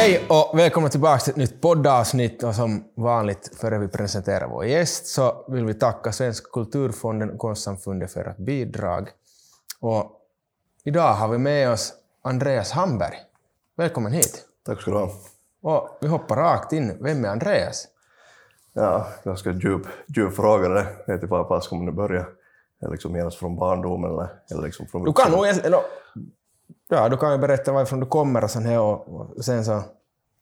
Hej och välkomna tillbaka till ett nytt poddavsnitt. Och som vanligt, före vi presenterar vår gäst, så vill vi tacka Svenska kulturfonden och Konstsamfundet för ert bidrag. Och idag har vi med oss Andreas Hamberg. Välkommen hit. Tack ska du ha. Och vi hoppar rakt in. Vem är Andreas? Ja, ganska djup, djup fråga det. Jag vet inte var ska man börja. Är liksom genast från barndomen eller, eller liksom från Du kan nog... Ja, du kan ju berätta varifrån du kommer och, sen här och, sen så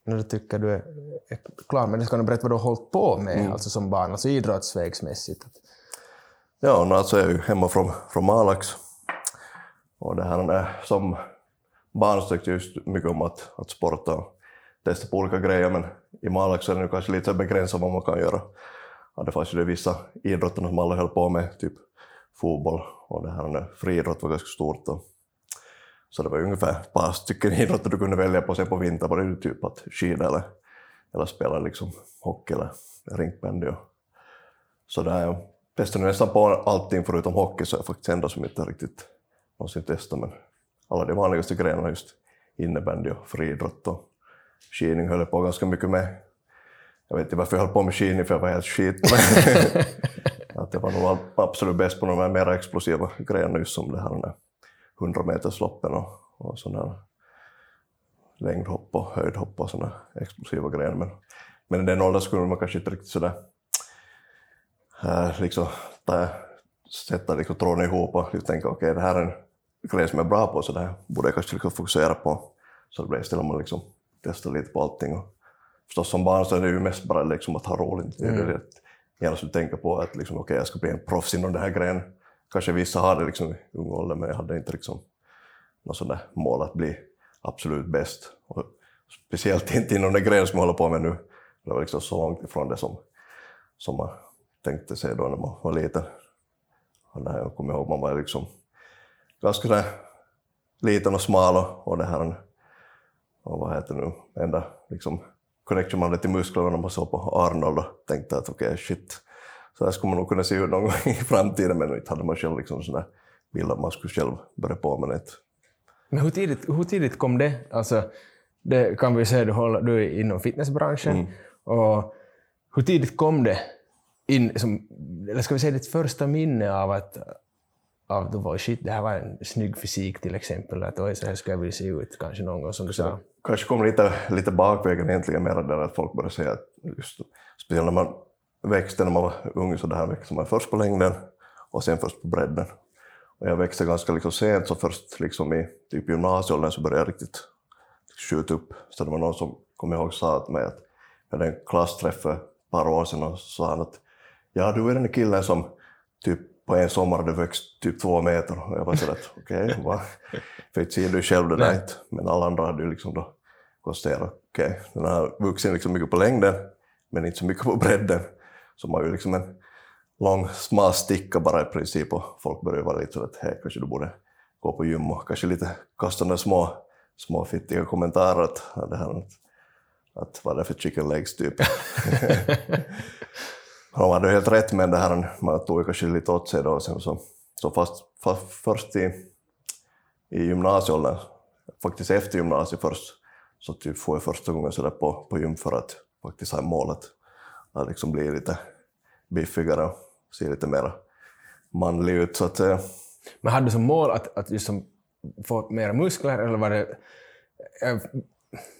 när du tycker du är, är klar med det så kan du berätta vad du har hållit på med Mm. alltså som barn, alltså idrottsvägsmässigt. Ja, nu alltså är jag ju hemma från, från Malax. Och det här är, som barn så tyckte jag just mycket om att, att sporta och testa på olika grejer, men i Malax är det nu kanske lite begränsat vad man kan göra. Ja, det fanns ju det vissa idrotter som alla höll på med, typ fotboll och det här friidrott var ganska stort. Och, så det var ungefär ett par stycken idrotter du kunde välja på. Sen på vintern var det ju typ att skida eller, eller spela liksom hockey eller rinkbandy. och- Så det här, testade nästan på allting förutom hockey, så är faktiskt enda som inte riktigt någonsin testat. Men alla de vanligaste grenarna, just innebandy och friidrott och skidning höll jag på ganska mycket med. Jag vet inte varför jag höll på med skidning, för jag var helt skit. Att jag var nog absolut bäst på de här mer explosiva grejerna, just som det här med 100 metersloppen och, och sådana längdhopp och höjdhopp och sådana explosiva grejer. Men, men i den åldern skulle man kanske inte riktigt sådär äh, liksom, ta, sätta liksom, tråden ihop och liksom tänka okej, det här är en grej som jag är bra på, så det här borde jag kanske liksom fokusera på. Så det blev istället man liksom testar lite på allting. Och förstås som barn så är det ju mest bara liksom att ha roligt. Det är det genast du tänker på att liksom, okej, jag ska bli en proffs inom den här grejen. Kanske vissa hade liksom i ung ålder, men jag hade inte liksom något sådant mål att bli absolut bäst. Och speciellt inte inom den gren som jag håller på med nu. Det var liksom så långt ifrån det som, som man tänkte sig då när man var liten. Och det här, jag kommer ihåg man var liksom ganska där liten och smal och, och det här och vad heter det nu, enda liksom connection man hade till musklerna när man såg på Arnold och tänkte att okej shit, så här skulle man nog kunna se ut någon gång i framtiden men inte hade man själv liksom sån där bild att man skulle själv börja på med det. Men hur tidigt, hur tidigt kom det? Alltså, det kan vi säga, du, håller, du är inom fitnessbranschen. Mm. Och hur tidigt kom det in, som, eller ska vi säga ditt första minne av att av, då var shit, det här var en snygg fysik till exempel, att oj, så här ska jag vilja se ut kanske någon gång som du sa. kanske kom lite, lite bakvägen egentligen mer där att folk började säga att just, speciellt när man växte när man var ung så där växte man först på längden och sen först på bredden. Och jag växte ganska liksom sent så först liksom i typ gymnasieåldern så började jag riktigt skjuta upp. Så det var någon som kom ihåg sa till mig att jag hade en klassträff för ett par år sedan och sa han att ja du är den killen som typ på en sommar hade växt typ två meter. Och jag var sådär att okej, okay, för inte ser du själv det där inte. Men alla andra hade ju liksom då konstaterat okej, den har vuxit liksom mycket på längden men inte så mycket på bredden. Så man har ju liksom en lång smal sticka bara i princip och folk börjar vara lite sådär att hej, kanske du borde gå på gym och kanske lite kasta några små, små fittiga kommentarer att det här att, att vad är det för chicken legs typ. De hade helt rätt med det här, man tog kanske lite åt sig då och sen så, så fast, fast först i, i gymnasieåldern, faktiskt efter gymnasiet först, så typ får jag första gången sådär på, på gym för att faktiskt ha målet att liksom bli lite biffigare och se lite mer manlig ut. Så att, eh, Men hade du som mål att, att just som få mer muskler, eller var det... Jag,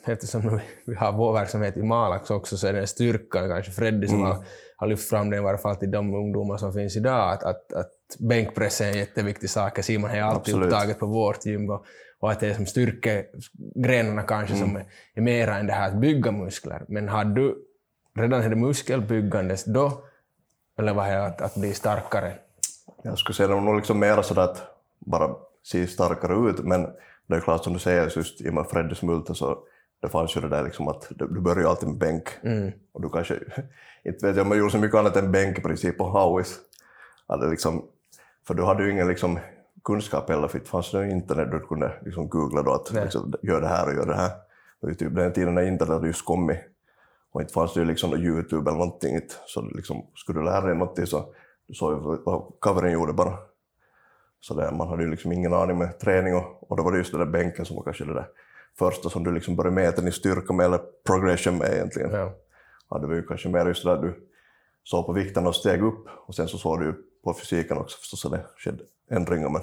eftersom vi har vår verksamhet i Malax också, så är det styrkan kanske Freddy som har, har lyft fram det i varje fall till de ungdomar som finns idag, att, att, att bänkpress är en jätteviktig sak. Simon har alltid Absolut. upptaget på vårt gym och, och att det är som styrkegrenarna kanske som är, är mera än det här att bygga muskler. Men hade du redan hade muskelbyggandes då, eller var det att, att bli starkare? Jag skulle säga det var nog liksom mer sådär att bara se starkare ut, men det är klart som du säger, just i och med Freddys multa så det fanns ju det där liksom att du börjar ju alltid med bänk. Och du kanske, inte vet jag om jag gjorde så mycket annat än bänk i princip på Howis. Det liksom, för du hade ju ingen liksom kunskap heller, för det fanns det internet du kunde liksom googla då att liksom, gör det här och gör det här. Det ju typ den tiden när internet hade just kommit. Och inte fanns det ju liksom Youtube eller någonting. inte. Så liksom, skulle du lära dig någonting så du såg vad coveren gjorde bara. Så där, man hade ju liksom ingen aning med träning och, och då var det just den där bänken som var kanske det där första som du liksom börjar mäta din styrka med eller progression med egentligen. Ja. Ja, det var ju kanske mer just det där du såg på vikten och steg upp och sen så såg du ju på fysiken också förstås att det skedde ändringar. Men,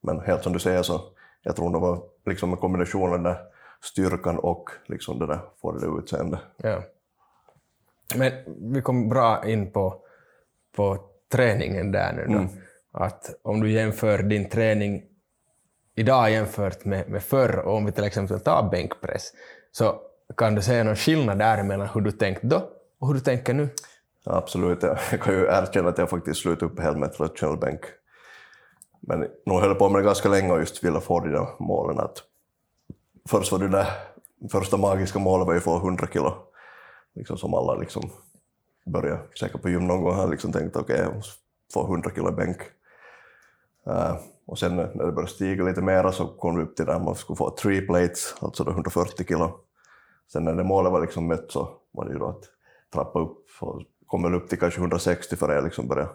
men helt som du säger så jag tror det var liksom en kombination av den där styrkan och liksom det där, få det där utseendet. Ja. Men vi kom bra in på, på träningen där nu då. Att om du jämför din träning idag jämfört med, med förr, och om vi till exempel tar bänkpress, så kan du säga någon skillnad där mellan hur du tänkte då och hur du tänker nu? Absolut, jag kan ju erkänna att jag faktiskt slutade upp helt med traditionell bänk. Men nog höll jag på med det ganska länge och just ville få de där målen. Att först var det där första magiska målet var ju att få 100 kilo, liksom som alla liksom började säkert på gym någon gång har liksom tänkt okej, jag måste få 100 kilo i bänk. Uh, och sen när det började stiga lite mera så kom vi upp till där man skulle få three plates, alltså då 140 kilo. Sen när det målet var liksom mött så var det ju då att trappa upp och kom väl upp till kanske 160 för jag liksom började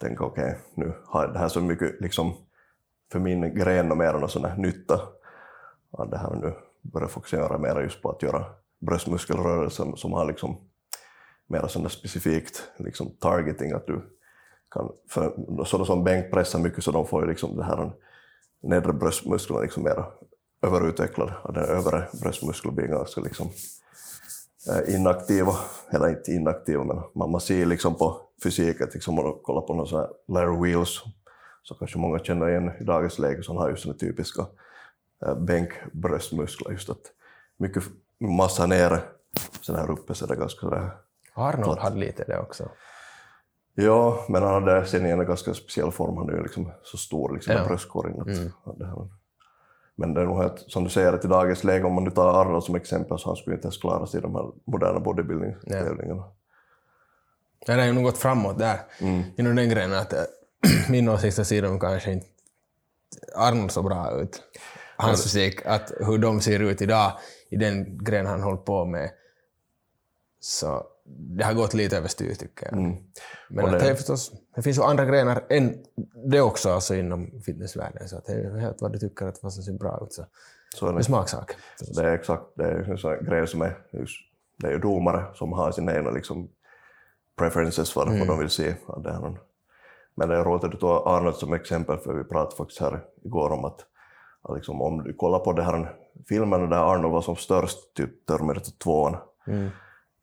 tänka okej, nu har jag det här så mycket liksom för min gren och mer än sån här nytta. Att det här nu börjar fokusera mer just på att göra bröstmuskelrörelsen som har liksom mer sådana specifikt liksom targeting att du kan, för sådana som bänkpressar mycket så de får ju liksom det här nedre bröstmusklerna liksom mer överutvecklade. Den övre bröstmuskeln blir ganska alltså liksom eh, inaktiva, eller inte inaktiva men man, man ser liksom på fysiken, liksom om man kollar på någon sån här Larry Wheels så kanske många känner igen i dagens läge som har just den typiska eh, bänkbröstmuskler, just att mycket massa nere, sen här uppe så är det ganska sådär Arnold hade lite det också. Ja, men han hade sen i en ganska speciell form, han är ju liksom så stor liksom, Ja. bröstkorgen. Här, men det är nog helt, som du säger, att i dagens läge, om man nu tar Arnold som exempel, så han skulle inte ens klara sig i de här moderna bodybuilding-tävlingarna. Ja, det har ju nog gått framåt där, inom den grenen. Att, min åsikt är att de kanske inte... Arnold så bra ut. Hans fysik, att hur de ser ut idag i den gren han håller på med. Så det har gått lite överstyr tycker jag. Men Mm. Att det- det, är förstås, det finns ju andra grenar än det också alltså inom fitnessvärlden. Så att det är helt vad du tycker att vad som ser bra ut. Så Så är det är det, smaksak. det är exakt, det är en grej som är just, det är ju domare som har sina egna liksom, preferences för vad de vill se. av det här. Men det är roligt att du tar Arnold som exempel, för vi pratade faktiskt här igår om att, att liksom, om du kollar på det här filmen där Arnold var som störst, typ Terminator 2, Mm.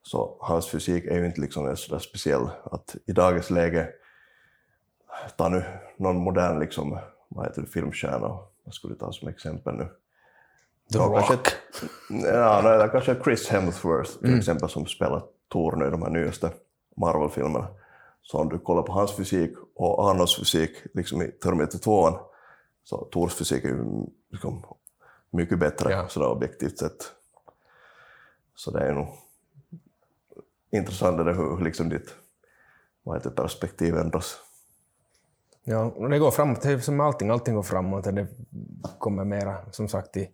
så hans fysik är ju inte liksom så speciell. Att i dagens läge, ta nu någon modern liksom, vad heter det, filmstjärna, vad skulle du ta som exempel nu? The Ja, Rock. kanske, ja, nej, kanske Chris Hemsworth till exempel som spelar Thor nu i de här nyaste Marvel-filmerna. Så om du kollar på hans fysik och Arnolds fysik liksom i Terminator 2, så Thors fysik är ju liksom mycket bättre Ja. sådär objektivt sett. Så det är nog intressant det där hur liksom ditt vad heter, det, perspektiv ändras. Ja, och det går framåt. Det är som allting, allting går framåt det kommer mera, som sagt, i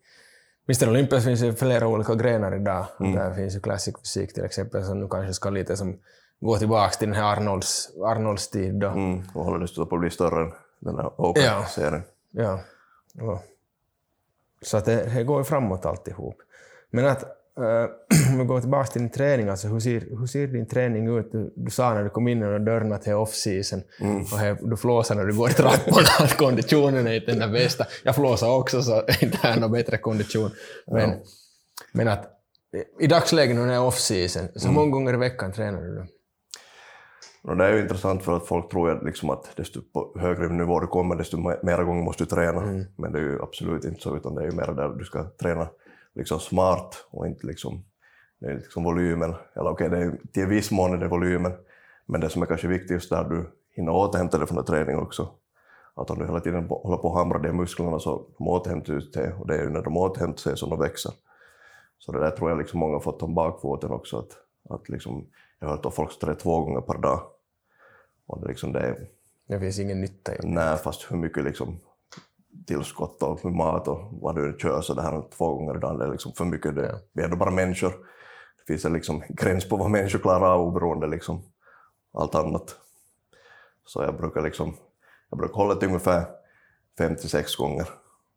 Mr Olympus finns ju flera olika grenar idag. Där finns ju classic fysik till exempel, som nu kanske ska lite som gå tillbaka till den här Arnolds, Arnolds tid då. Mm, och håller dessutom på att bli större än den här. Open-serien. Ja. ja. Så att det, det går framåt alltihop. Men att, eh, om vi går tillbaka till din träning, alltså hur ser, hur ser din träning ut? Du, du sa när du kom in genom dörren att det är off-season och här, du flåsar när du går i trapporna, att konditionen är inte den bästa. Jag flåsar också så inte har jag någon bättre kondition. Men, men att i dagsläget när det är off-season, så hur många gånger i veckan tränar du? Och det är ju intressant för att folk tror ju liksom att desto på högre nivå du kommer, desto me- mera gånger måste du träna. Men det är ju absolut inte så, utan det är ju mer där du ska träna liksom smart och inte liksom, det är liksom volymen. Eller okej, det är, till viss mån är det volymen, men det som är kanske viktigast är att du hinner återhämta dig från träningen också. Att om du hela tiden håller på att hamra de musklerna så de återhämtar sig och det är ju när de återhämtar sig som de växer. Så det där tror jag liksom många har fått om bakfoten också. Att, att liksom, jag har hört att folk tränar två gånger per dag. Och det, liksom, det är, Det finns ingen nytta i det. nej, fast hur mycket liksom, tillskott och med mat och vad du kör så det här två gånger i dagen, det är liksom för mycket. Det, Ja. Vi är ändå bara människor. Det finns en liksom, gräns på vad människor klarar av oberoende liksom, allt annat. Så jag brukar, liksom, jag brukar hålla till ungefär fem till sex gånger.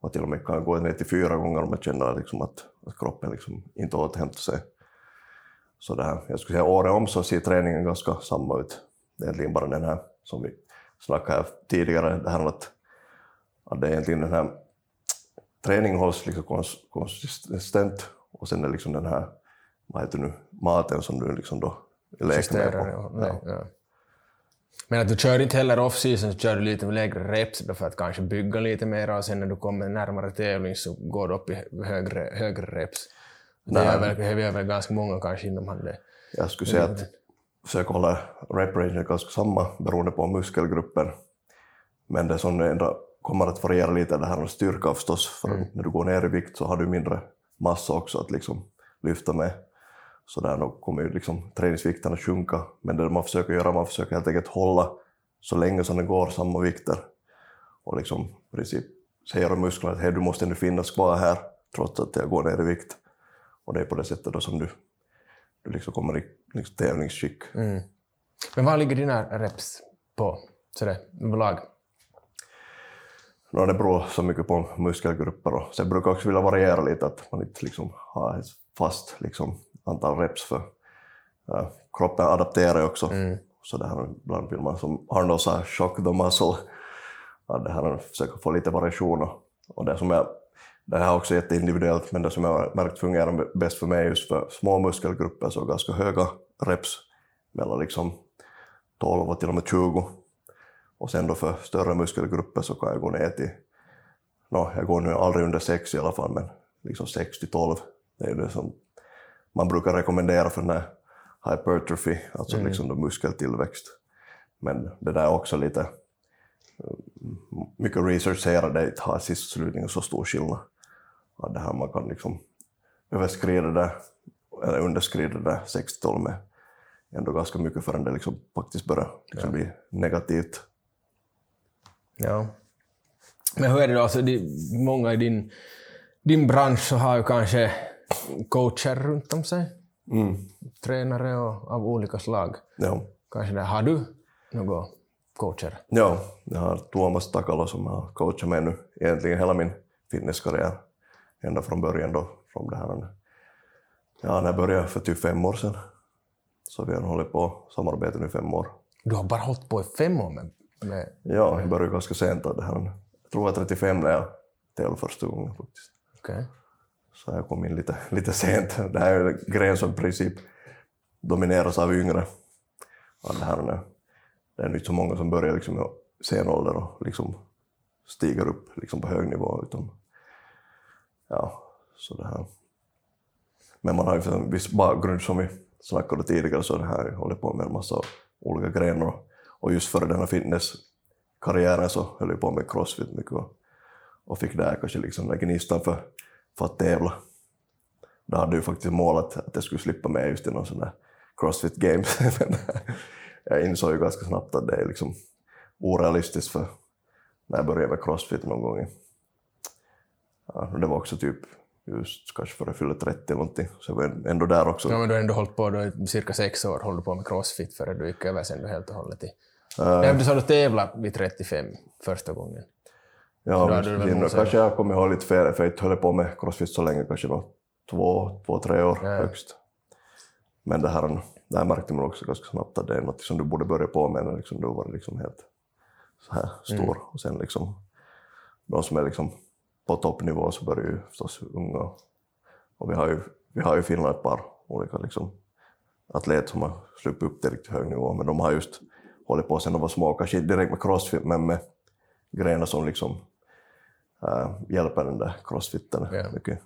man till och med kan gå ner till fyra gånger om man känner liksom att, att kroppen liksom inte återhämtar sig. Så det här, jag skulle säga året om så ser träningen ganska samma ut. Det är egentligen bara den här som vi snackade här tidigare, det här att, att det är egentligen den här träningen hålls liksom konsistent och sen är liksom den här, vad heter nu, maten som du liksom då leker med på. Ja. Ja. Men att du kör inte heller off-season så kör du lite lägre reps för att kanske bygga lite mer och sen när du kommer närmare tävling så går du upp i högre, högre reps. Det gör väl, det gör väl ganska många kanske inom han det. Jag skulle säga att försöka hålla rep range ganska samma beroende på muskelgruppen. Men det som ändå kommer att variera lite är det här med styrka förstås, för mm. när du går ner i vikt så har du mindre massa också att liksom lyfta med. Så där då kommer ju liksom träningsvikten att sjunka, men det man försöker göra, man försöker helt enkelt hålla så länge som det går samma vikter. Och liksom i princip säger musklerna att hey, du måste ändå finnas kvar här trots att jag går ner i vikt. Och det är på det sättet då som du, du liksom kommer i liksom tävlingsskick. Mm. Men vad ligger dina reps på, sådär överlag? No, det beror så mycket på muskelgrupper och sen brukar jag också vilja variera lite, att man inte liksom har ett fast liksom, antal reps för ja, kroppen adapterar också. Mm. Så det här, ibland vill man, som Arnold sa, shock the muscle. Ja, det här försöka få lite variation och, och det som jag det här är också jätteindividuellt, men det som jag har märkt fungerar bäst för mig just för små muskelgrupper, så ganska höga reps, mellan liksom 12 och till och med 20. Och sen då för större muskelgrupper så kan jag gå ner till, no, jag går nu aldrig under 6 i alla fall, men liksom 6 till 12. Det är det som man brukar rekommendera för den här hypertrophy, alltså mm. liksom muskeltillväxt. Men det där är också lite, mycket research säger att det inte har sist slutningen så stor skillnad. Att det här man kan liksom överskrida det, eller underskrida det 6-12 med ändå ganska mycket förrän det liksom faktiskt börjar liksom ja. bli negativt. Ja. Men hur är det då, alltså, det, många i din, din bransch så har ju kanske coacher runt om sig. Mm. Tränare och, av olika slag. Ja. Kanske det. Har du några coacher? Ja, jag har Tuomas Takalo som har coachat mig nu egentligen hela min fitnesskarriär. Ända från början då, från det här. Ja, när jag började för typ fem år sedan. Så vi har hållit på samarbete nu i fem år. Du har bara hållit på i fem år med... med... Ja, jag började ganska sent. Det här. Jag tror jag var 35 när jag tävlade första gången faktiskt. Okay. Så jag kom in lite, lite sent. Det här är en gren som i princip domineras av yngre. Ja, det, här, det är inte så många som börjar liksom i sen ålder och liksom stiger upp liksom på hög nivå. Utan, ja, så det här. Men man har ju en viss bakgrund som vi snackade tidigare, så det här håller på med en massa olika grenar. Och just före den här fitnesskarriären så höll jag på med crossfit mycket och, och fick där kanske liksom den gnistan för för att tävla. Då hade jag faktiskt målet att jag skulle slippa med just i någon sån där Crossfit Games. Men eh, jag insåg ju ganska snabbt att det är liksom orealistiskt för när jag började med Crossfit någon gång. Ja, det var också typ just kanske före jag fyllde 30 någonting, så jag var ändå där också. Ja, men du har ändå hållit på, då, cirka sex år håller du på med crossfit före du gick över sen du helt och hållet i... Uh, du sa du tävlade vid 35 första gången. Ja, men, kanske jag kommer ihåg lite fel, för jag höll på med crossfit så länge, kanske då två, två tre år ja. högst. Men det här, det här märkte man också ganska snabbt att det är något som du borde börja på med när liksom du var liksom helt så här stor. Mm. Och sen liksom, de som är liksom på toppnivå så börjar ju förstås unga. Och vi har ju, vi har ju Finland ett par olika liksom, atleter som har sluppit upp till riktigt hög nivå, men de har just hållit på sen de var små, kanske direkt med crossfit, men med grenar som liksom äh, hjälper den där crossfitten ja. mycket.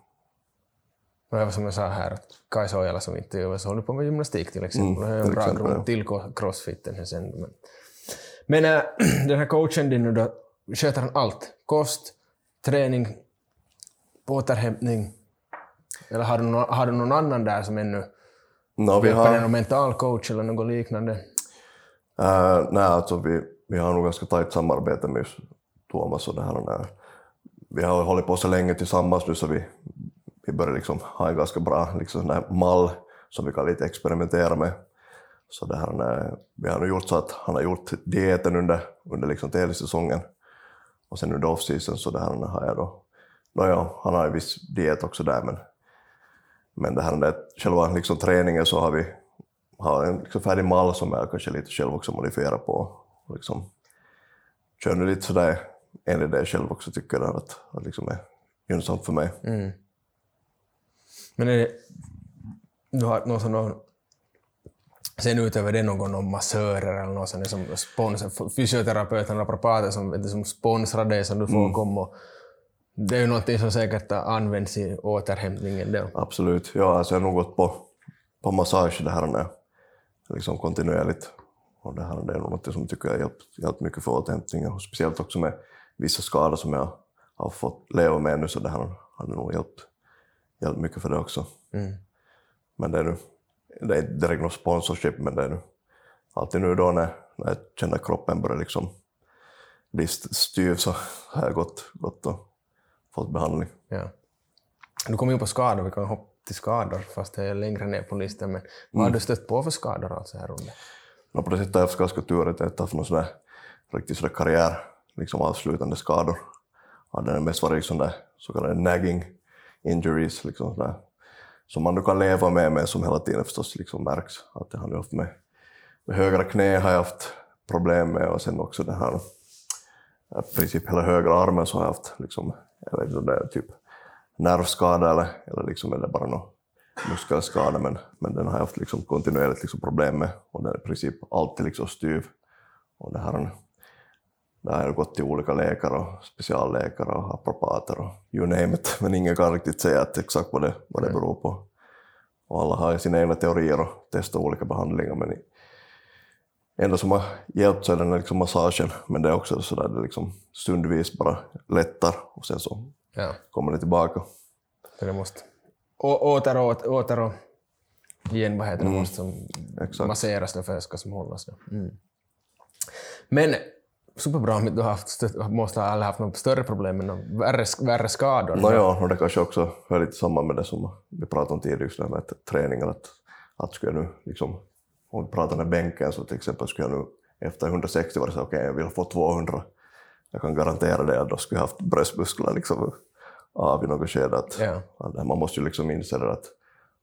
Det var som jag sa här, att Kajsa Ojala som intervjuades håller på med gymnastik till exempel. Mm, det är en bra grund till crossfiten. Sen. Men, men äh, den här coachen din, då, sköter han allt? Kost, träning, återhämtning? Eller har du, någon, har du någon annan där som ännu no, vi har en mental coach eller något liknande? Uh, nej, alltså vi, vi har nog ganska tajt samarbete med Tuomas och det här. Vi har hållit på så länge tillsammans nu så vi, vi börjar liksom ha en ganska bra liksom, mall som vi kan lite experimentera med. Så det här, vi har nu gjort så att han har gjort dieten under, under liksom tävlingssäsongen och sen under off-season så det här har jag då Nåja, han har ju viss diet också där, men, men det här med själva liksom, träningen så har vi har en liksom, färdig mall som jag kanske lite själv också modifierar på. Och liksom, kör nu lite sådär enligt det jag själv också tycker att, att liksom är gynnsamt för mig. Mm. Men är det, du har någon Sen utöver det någon, någon massörer eller någon sån som sponsor, fysioterapeut eller naprapater som, som sponsrar dig som du får mm. komma och det är ju någonting som säkert används i återhämtningen. Då. Absolut. Ja, alltså jag har nog gått på, på massage det här med, liksom kontinuerligt. Och det, här, det är något som jag tycker har hjälpt, hjälpt mycket för återhämtningen. Och speciellt också med vissa skador som jag har fått leva med nu, så det här har nog hjälpt, hjälpt mycket för det också. Mm. Men det är nu, det är inte direkt någon sponsorship, men det är nu alltid nu då när, när jag känner kroppen börjar liksom bli styv så har jag gått, gått och fått behandling. Ja. Du kom in på skador, vi kan hoppa till skador, fast det är längre ner på listan. Men vad har mm. du stött på för skador alltså här under? No, på det sättet har jag haft ganska tur att jag inte haft någon riktigt sådär karriär, liksom avslutande skador. Ja, det har mest varit sådana så kallade nagging injuries, liksom sådär, som man nu kan leva med, men som hela tiden förstås liksom märks. Att jag har haft med, med högra knä har jag haft problem med och sen också den här, eh, i princip hela högra armen så har jag haft liksom, jag vet inte om det är typ nervskada eller, eller liksom är det bara någon muskelskada, men, men den har jag haft liksom kontinuerligt liksom problem med och den är i princip alltid liksom styv. Och det här, där har jag gått till olika läkare och specialläkare och apropater och you name it, men ingen kan riktigt säga att exakt vad det, vad det beror på. Och alla har sina egna teorier och testar olika behandlingar, men enda som har hjälpt så är den liksom massagen, men det är också så där det liksom stundvis bara lättar och sen så ja. kommer det tillbaka. det måste åter och åter och igen, vad heter det, mm. måste som masseras för att det ska som hållas. Mm. Men superbra om du har haft, måste ha haft något större problem med värre, värre skador. No, ja, och det kanske också hör lite samman med det som vi pratade om tidigare, just det med träningen, att, att skulle jag nu liksom om vi pratar med bänken så till exempel skulle jag nu efter 160 vara så okej, okay, jag vill få 200. Jag kan garantera det att då skulle jag haft bröstmuskler liksom av i något skede. Att, yeah. att man måste ju liksom inse det att,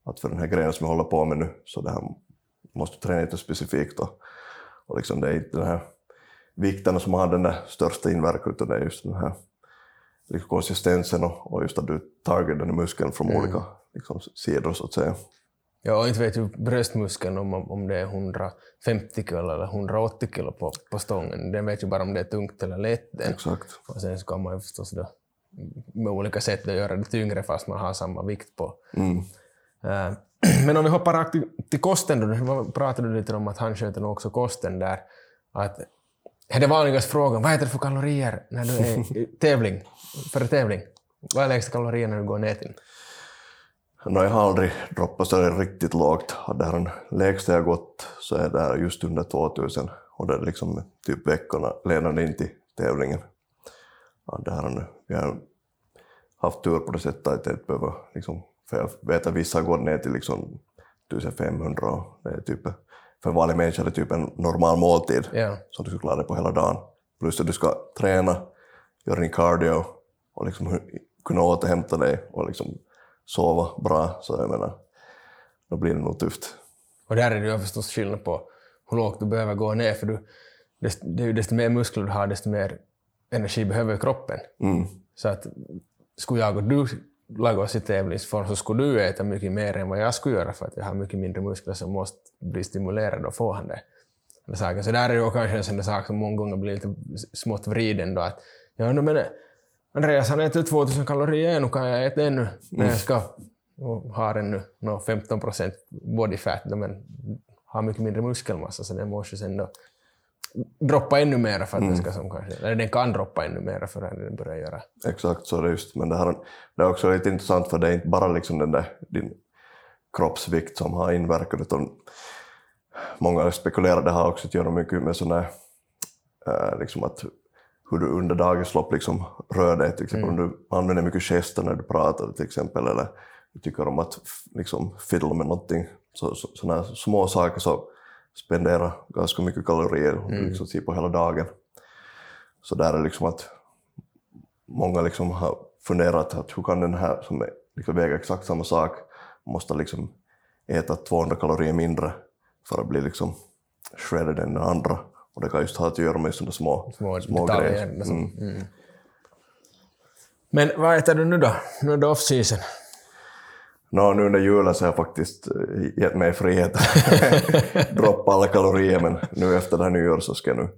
att för den här grejen som jag håller på med nu så det här måste träna lite specifikt och, och liksom det är inte den här vikten som har den största inverkan utan det är just den här liksom konsistensen och, och just att du targetar den muskeln från mm. olika liksom, sidor så att säga. Ja, och inte vet ju bröstmuskeln om, om det är 150 kilo eller 180 kilo på, på stången. Den vet ju bara om det är tungt eller lätt. Exakt. Och sen så kan man ju förstås då med olika sätt att göra det tyngre fast man har samma vikt på. Mm. Uh, men om vi hoppar rakt till, till kosten då, pratade du lite om att han sköter nog också kosten där. Att, är det vanligaste frågan, vad äter du för kalorier när du är i tävling, före tävling? Vad är lägsta kalorier när du går ner till? No, jag har aldrig droppat så riktigt lågt. Det här lägsta jag gått så är det just under 2000 och det är liksom typ veckorna ledande in till tävlingen. Ja, det här, vi har haft tur på det sättet att jag inte behöver, liksom, för jag vet att vissa går ner till liksom 1500 och det är typ, för en vanlig människa är det typ en normal måltid yeah. som du ska klara dig på hela dagen. Plus att du ska träna, göra din cardio och liksom kunna återhämta dig och liksom sova bra, så jag menar, då blir det nog tufft. Och där är det ju förstås skillnad på hur lågt du behöver gå ner, för du, ju desto mer muskler du har, desto mer energi behöver kroppen. Mm. Så att skulle jag och du laga oss i tävlingsform så skulle du äta mycket mer än vad jag skulle göra för att jag har mycket mindre muskler som måste bli stimulerade och få han det. Så där är det kanske en sån sak som många gånger blir lite smått vriden då att ja, men Andreas han äter 2000 kalorier, nu kan jag äta ännu. När jag ska och har ännu no, 15 procent body fat, men har mycket mindre muskelmassa så den måste sen då droppa ännu mer för att mm. den ska som kanske, eller den kan droppa ännu mer för att den börjar göra. Exakt så är det just, men det, här, det är också lite intressant för det är inte bara liksom den där din kroppsvikt som har inverkat utan många spekulerar det har också att göra mycket med sådana äh, liksom att hur du under dagens lopp liksom rör dig, till exempel mm. om du använder mycket gester när du pratar till exempel, eller du tycker om att liksom fiddla med någonting, så, så, sådana små saker så spenderar ganska mycket kalorier mm. liksom på hela dagen. Så där är liksom att många liksom har funderat att hur kan den här som liksom väger exakt samma sak måste liksom äta 200 kalorier mindre för att bli liksom shredded än den andra. Och det kan just ha att göra med sådana små, Små små detaljer. grejer. Mm. Mm. Men vad äter du nu då? Nu är det off-season. Nå, nu under julen så har jag faktiskt eh, gett mig frihet droppa alla kalorier, men nu efter det här nyår så ska jag nu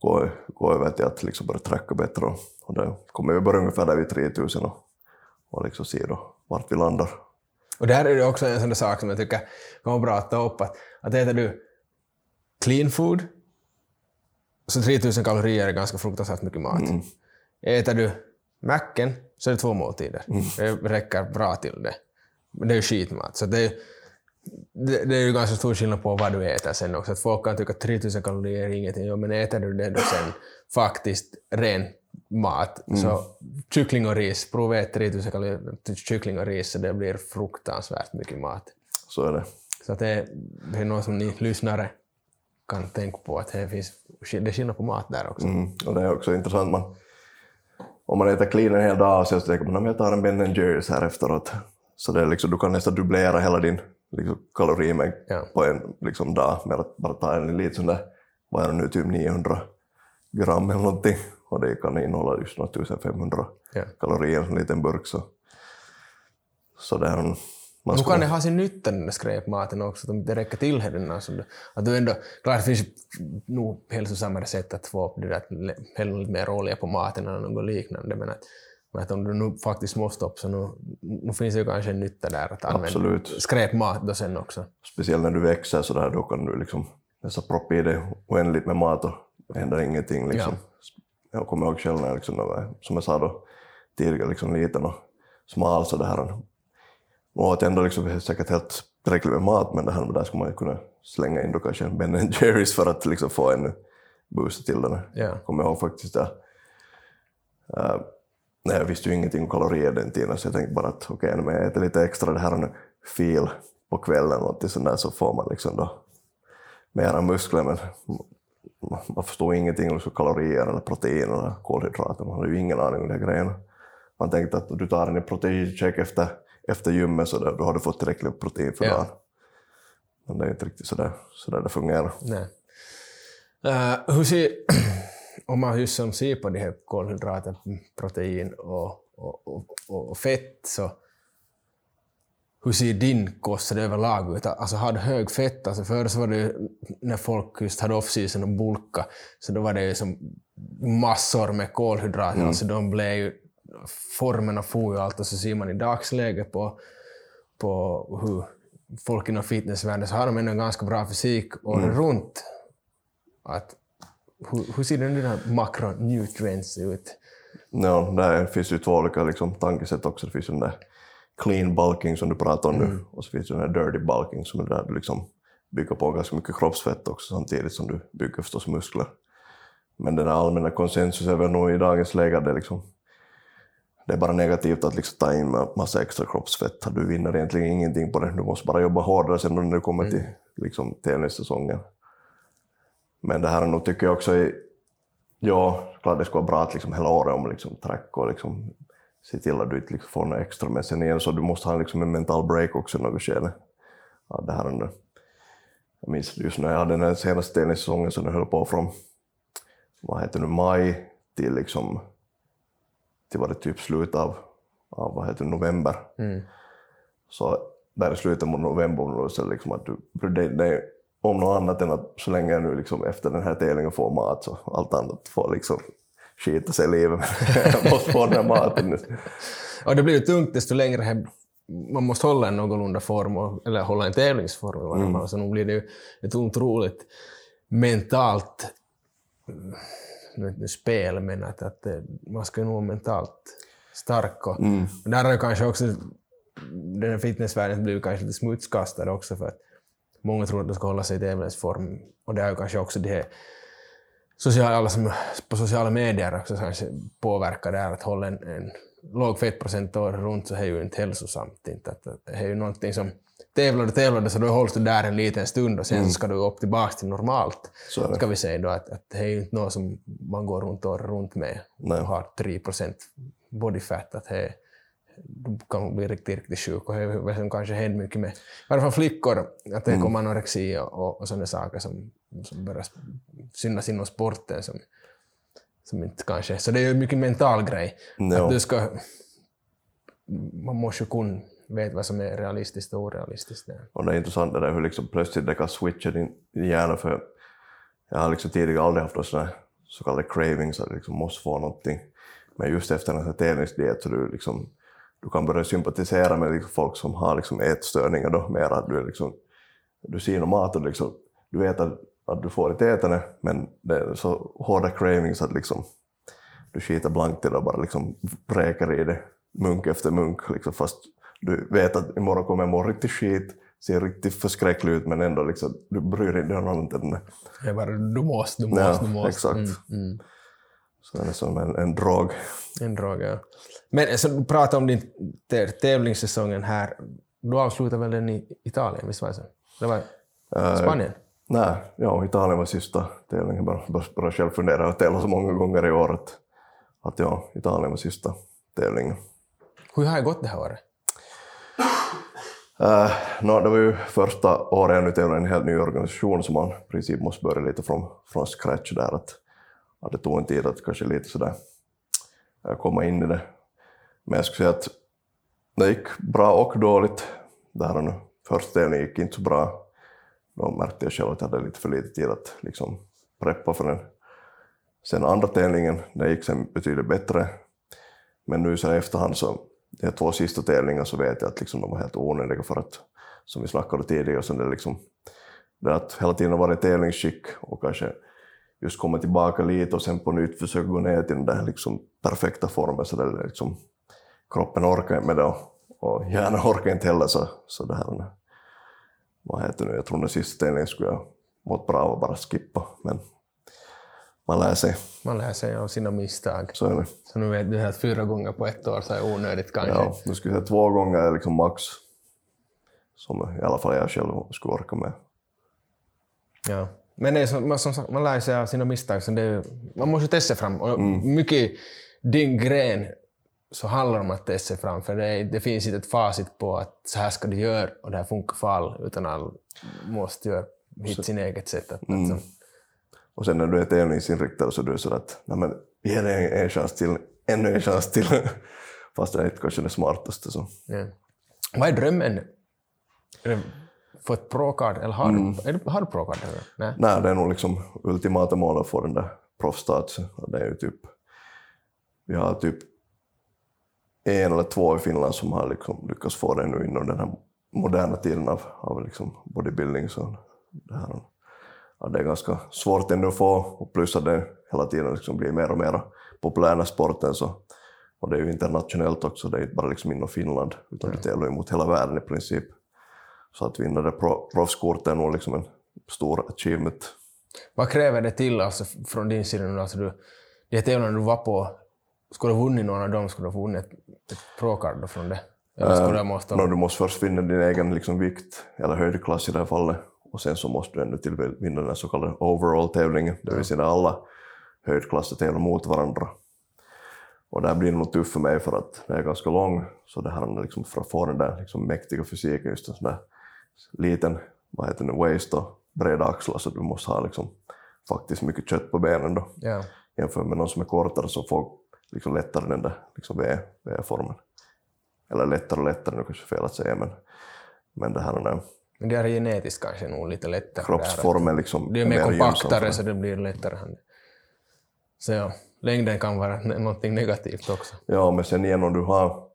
gå, gå över till att liksom börja tracka bättre och, och det kommer vi börja ungefär där vid 3000 och, och liksom se då vart vi landar. Och där är det också en sån där sak som jag tycker vara bra att ta upp, att, att äter du clean food, så 3000 kalorier är ganska fruktansvärt mycket mat. Äter du macken så är det två måltider. Det räcker bra till det. Det är ju skitmat. Så det det, det är ju ganska stor skillnad på vad du äter sen också. Att folk kan tycka att 3000 kalorier är ingenting, ja, men äter du det då sen faktiskt ren mat, så kyckling och ris, prova ät 3000 kalorier kyckling och ris så det blir fruktansvärt mycket mat. Så är det. Så att det, det är något som ni lyssnare kan tänka på, att det finns det är skillnad på mat där också. Mm. Och det är också intressant, man, om man äter clean en hel dag så tänker man att jag tar en Ben Jerrys här efteråt. Så det är liksom, du kan nästan dubblera hela din liksom, kalorimängd Ja. på en liksom, dag med att bara ta en liten sån där, vad är det nu, typ 900 gram eller någonting. Och det kan innehålla just något 1500 Ja. kalorier en liten burk. Så, så det är en, man skulle- kan det ha sin nytta den där skräpmaten också, att det räcker till alltså, att du ändå, klart det finns nog hälsosammare sätt att få upp det där, hälla lite mer olja på maten eller något liknande, men att, men att om du nu faktiskt måste upp så nu, nu finns det ju kanske en nytta där att använda Absolut. skräpmat då sen också. Speciellt när du växer så där, då kan du liksom nästan proppa i dig oändligt med mat och det händer ingenting. Liksom. Jag kommer ihåg själv när jag, liksom, som jag sa då, tidigare, liksom liten och smal så det här. Och att ändå liksom, säkert helt tillräckligt med mat, men det här där skulle man ju kunna slänga in då kanske en Ben Jerrys för att liksom få ännu boosta till den. Ja. Kommer ihåg faktiskt det. Uh, nej, jag visste ju ingenting om kalorier den tiden, så jag tänkte bara att okej, okay, jag äter lite extra det här nu, fil på kvällen och sånt där så får man liksom då mera muskler, men man förstår ingenting om kalorier eller protein eller kolhydrater, man har ju ingen aning om de här grejerna. Man tänkte att du tar en proteincheck efter, efter gymmet så där, då har du fått tillräckligt med protein för Ja. dagen. Men det är inte riktigt sådär, sådär det fungerar. Nej. Uh, hur ser, om man som ser på de här kolhydrater, protein och, och, och, och, och fett, så hur ser din kost överlag ut? Alltså har du hög fett? Alltså förr så var det ju, när folk just hade off-season och bulka, så då var det ju som massor med kolhydrater. Alltså de blev ju, formerna for ju allt och så ser man i dagsläget på, på hur folk inom fitnessvärlden så har de ändå en ganska bra fysik året runt. Att, hur, hur ser dina makronutrients ut? Ja, där finns ju två olika liksom, tankesätt också. Det finns ju den där clean bulking som du pratar om nu och så finns det den där dirty bulking som är där du liksom bygger på ganska mycket kroppsfett också samtidigt som du bygger förstås muskler. Men den allmänna konsensus är väl nog i dagens läge det, är liksom, det är bara negativt att liksom ta in ma- massa extra kroppsfett. Du vinner egentligen ingenting på det. Du måste bara jobba hårdare sen när du kommer till liksom, tennissäsongen. Men det här är nog, tycker jag också, är, ja, klart det skulle vara bra att liksom hela året om liksom track och liksom se till att du inte liksom får något extra. Men sen igen så du måste ha liksom en mental break också i något skede. Ja, det här är det. Jag minns just när jag hade den senaste tennissäsongen så den höll på från, vad heter nu, maj till liksom, till var det typ slut av, av vad heter november. Så där i slutet av november så liksom att du bryr dig dig om något annat än att så länge jag nu liksom efter den här tävlingen får mat så allt annat får liksom skita sig i livet. jag måste få den här maten nu. Och det blir ju tungt desto längre man måste hålla en någorlunda form, eller hålla en tävlingsform fall, så nu blir det ju ett otroligt mentalt mm, spel, men att, att det- man ska nog vara mentalt stark. Och, och där har ju kanske också den här fitnessvärlden blivit kanske lite smutskastad också för att många tror att de ska hålla sig i tävlingsform och det har ju kanske också det här sociala, alla som på sociala medier också kanske påverkar det här att hålla en, en låg fettprocent året runt så är ju inte hälsosamt. Inte. Att, det är ju någonting som tävlar du tävlar du så då hålls du där en liten stund och sen mm. ska du upp tillbaka till normalt. Så ska vi säga då att, att det är ju inte något som man går runt året runt med Nej. och har 3 procent body fat. Att det, du kan bli riktigt, riktigt sjuk och det har kanske hänt mycket med, i alla fall flickor, att det mm. kommer anorexi och, och sådana saker som, som börjar synas inom sporten som, som inte kanske... Så det är ju mycket mental grej. No. Att du ska, man måste ju kunna veta vad som är realistiskt och orealistiskt. Och det är intressant det där hur liksom plötsligt det kan switcha din, hjärna för jag har liksom tidigare aldrig haft sådana så kallade cravings, att liksom måste få någonting. Men just efter en tävlingsdiet så du liksom du kan börja sympatisera med liksom folk som har liksom ätstörningar då, mer att du, liksom, du ser någon mat och liksom, du vet att, att du får ett ätande men det är så hårda cravings att liksom, du skiter blankt i det och bara liksom vräker i det munk efter munk liksom, fast du vet att imorgon kommer jag må riktigt skit, ser riktigt förskräcklig ut men ändå liksom, du bryr dig inte om någonting. Det är bara du måste, du måste, ja, du måste. Exakt. Mm, mm. Så det är som en, en drog. En drog, ja. Men alltså, du pratade om din tävlingssäsongen här. Du avslutade väl den i Italien, visst var det så? Det var uh, Spanien? Nej, ja, Italien var sista tävlingen. Bara, bara, bara själv fundera. Jag har tävlat så många gånger i år att, att ja, Italien var sista tävlingen. Hur har det gått det här året? Uh, no, det var ju första året jag nu tävlade i en helt ny organisation så man i princip måste börja lite från, från scratch där. Att, att det tog en tid att kanske lite sådär eh, komma in i det. Men jag skulle säga att det gick bra och dåligt. Det här nu. Första delen gick inte så bra. Då märkte jag själv att jag hade lite för lite tid att liksom preppa för den. Sen andra tävlingen, det gick sen betydligt bättre. Men nu så i efterhand så, de två sista tävlingarna så vet jag att liksom de var helt onödiga för att, som vi snackade tidigare, så det liksom, det att hela tiden vara i tävlingsskick och kanske just komma tillbaka lite och sen på nytt försöka gå ner till den där liksom perfekta formen så det liksom, kroppen orkar inte med det och, hjärnan orkar inte heller så, så det här, vad heter det nu, jag tror den sista ställningen skulle jag mått bra av bara skippa men man lär sig. Man lär sig av sina misstag. Så är det. Så nu vet du att fyra gånger på ett år så är onödigt kanske? Ja, nu skulle jag säga två gånger är liksom max som i alla fall jag själv skulle orka med. Ja. Men är som, man, som sagt, man lär sig av sina misstag. Så det, man måste testa fram. Och mm. Mycket din gren så handlar det om att testa fram. För det, det, finns inte ett facit på att så här ska du göra och det här funkar för alla. Utan alla måste göra hitta sin eget sätt. Att, mm. att, och sen när du är tävlingsinriktad så är du så att nej men, ge det en, en chans till, ännu en chans till. Fast det är inte kanske det smartaste. Så. Ja. Vad är drömmen? Få ett pro-card, eller har, mm. du, har du pro-card? Nej. Nej, det är nog liksom ultimata målet att få den där proffsstatusen. Det är ju typ, vi har typ en eller två i Finland som har liksom lyckats få det nu inom den här moderna tiden av, av liksom bodybuilding. Så det, här, ja, det är ganska svårt ännu att få, och plus att det hela tiden liksom blir mer och mer populär sporten. Så, och det är ju internationellt också, det är inte bara liksom inom Finland, utan det tävlar ju mot hela världen i princip. Så att vinna det proffskortet är nog liksom en stor achievement. Vad kräver det till alltså, från din sida nu? Alltså, du, de tävlingarna du var på, skulle du ha vunnit någon av dem, skulle du ha vunnit ett, ett pro-card från det? Eller du, måste... no, du måste först vinna din egen liksom, vikt, eller höjdklass i det här fallet, och sen så måste du till vinna den så kallade overall-tävlingen, det vill säga alla höjdklasser tävlar mot varandra. Och det här blir nog tufft för mig för att jag är ganska lång, så det här liksom, för att få den där liksom, mäktiga fysiken, just en sån där liten vad heter det, waist och breda axlar så du måste ha liksom, faktiskt mycket kött på benen då. Yeah. Jämfört med någon som är kortare som får liksom lättare den där liksom V-formen. Eller lättare och lättare, nu kanske fel att säga men, men det här är men det är genetiskt kanske nog lite lättare. Kroppsformen liksom. Det är mer kompaktare så det blir lättare. Så ja, längden kan vara någonting negativt också. Ja, men sen igen om du har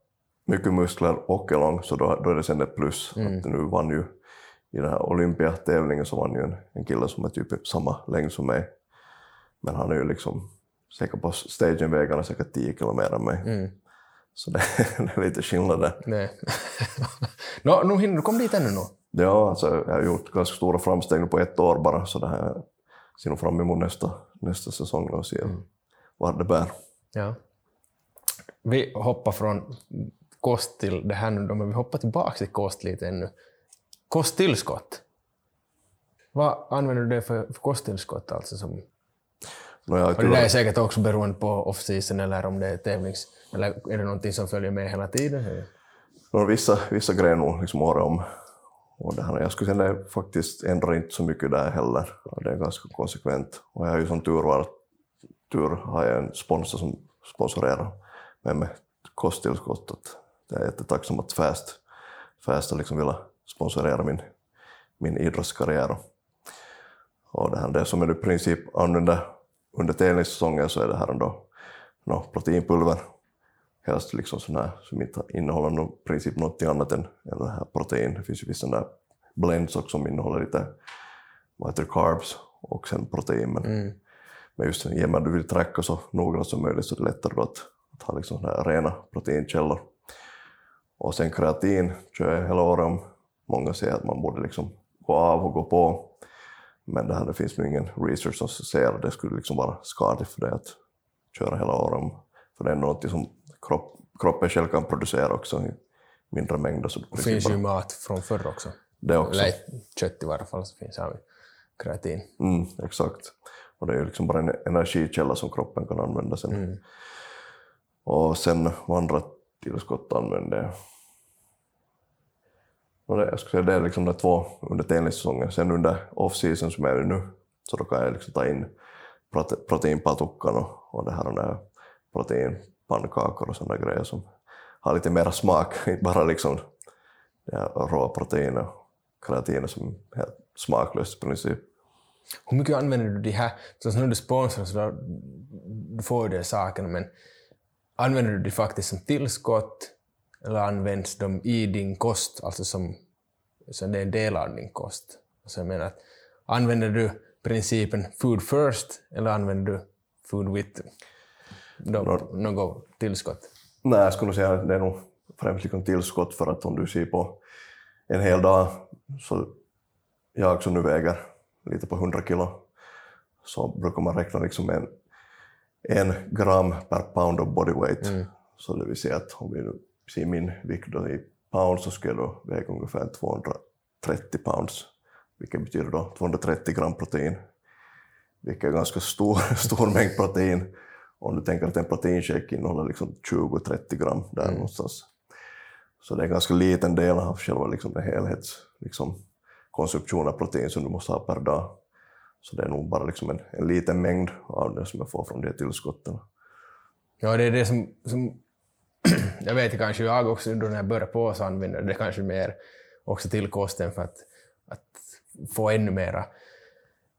mycket muskler och är lång, så då, då är det sen ett plus. Mm. Att nu vann ju i den här Olympiatävlingen så vann ju en, en kille som är typ samma längd som mig. Men han är ju liksom säkert på stagen väger han säkert 10 kilo mer än mig. Mm. Så det, det, är lite skillnad där. Nej. no, nu hinner du komma dit ännu nu? Ja, alltså, jag har gjort ganska stora framsteg på ett år bara, så det här ser nog fram emot nästa, nästa säsong och ser mm. vad det bär. Ja. vi hoppar från kost till det här nu då, men vi hoppar tillbaka till kost lite ännu. Kosttillskott. Vad använder du det för, för kosttillskott? Alltså som, No, och det där är säkert också beroende på off-season eller om det är tävlings... Eller är det någonting som följer med hela tiden? no, vissa, vissa grejer nog liksom året om. Och det här, jag skulle säga att faktiskt ändrar inte så mycket där heller. Det är ganska konsekvent. Och jag har ju som tur var tur har jag en sponsor som sponsorerar mig med kosttillskott. Jag är jättetacksam att Fast, Fast har liksom velat sponsorera min, min idrottskarriär. Och det, här, det som jag i princip använder under tävlingssäsongen så är det här ändå no, proteinpulver. Helst liksom sån här, som inte innehåller no, princip något annat än, än det här protein. Det finns ju vissa där blends också som innehåller lite vad heter carbs och sen protein. Men, mm. men just i och med att du vill tracka så noggrant som möjligt så är det lättare att, att ha liksom såna här rena proteinkällor. Och sen kreatin kör jag hela året om. Många säger att man borde liksom gå av och gå på. Men det, här, det finns nog ingen research som säger att det skulle liksom vara skadligt för dig att köra hela året. För det är något som kropp, kroppen själv kan producera också i mindre mängder. Så det finns ju mat från förr också. Det också. Eller kött i varje fall så finns det kreatin. Mm, exakt. Och det är ju liksom bara en energikälla som kroppen kan använda sen. Mm. Och sen andra tillskott använder jag och det, jag skulle säga det är liksom de två under tävlingssäsongen. Sen under off-season som är det nu, så då kan jag liksom ta in prote proteinpatukan och, och det här och det proteinpannkakor och sådana grejer som har lite mer smak, inte bara liksom det här råa protein och kreatin som är helt smaklöst i princip. Hur mycket använder du de här, så när du sponsrar så då, du får ju de sakerna, men använder du de faktiskt som tillskott eller används de i din kost, alltså som så det är en del av din kost? Alltså jag menar, använder du principen food first eller använder du food with något tillskott? Nej, jag skulle säga att det är nog främst liksom tillskott för att om du ser på en hel dag, så jag som nu väger lite på 100 kilo, så brukar man räkna liksom en, en gram per pound of body weight. Mm. Så det vill säga att om vi nu se min vikt då i pounds så skulle jag då väga ungefär 230 pounds, vilket betyder då 230 gram protein, vilket är ganska stor, stor mängd protein. Om du tänker att en proteinshake innehåller liksom 20-30 gram där mm. någonstans. Så det är en ganska liten del av själva liksom helhets liksom, konsumtion av protein som du måste ha per dag. Så det är nog bara liksom en, en liten mängd av det som jag får från de tillskotten. Ja, det är det som, som jag vet kanske jag också då när jag började på så använder det kanske mer också till kosten för att, att få ännu mera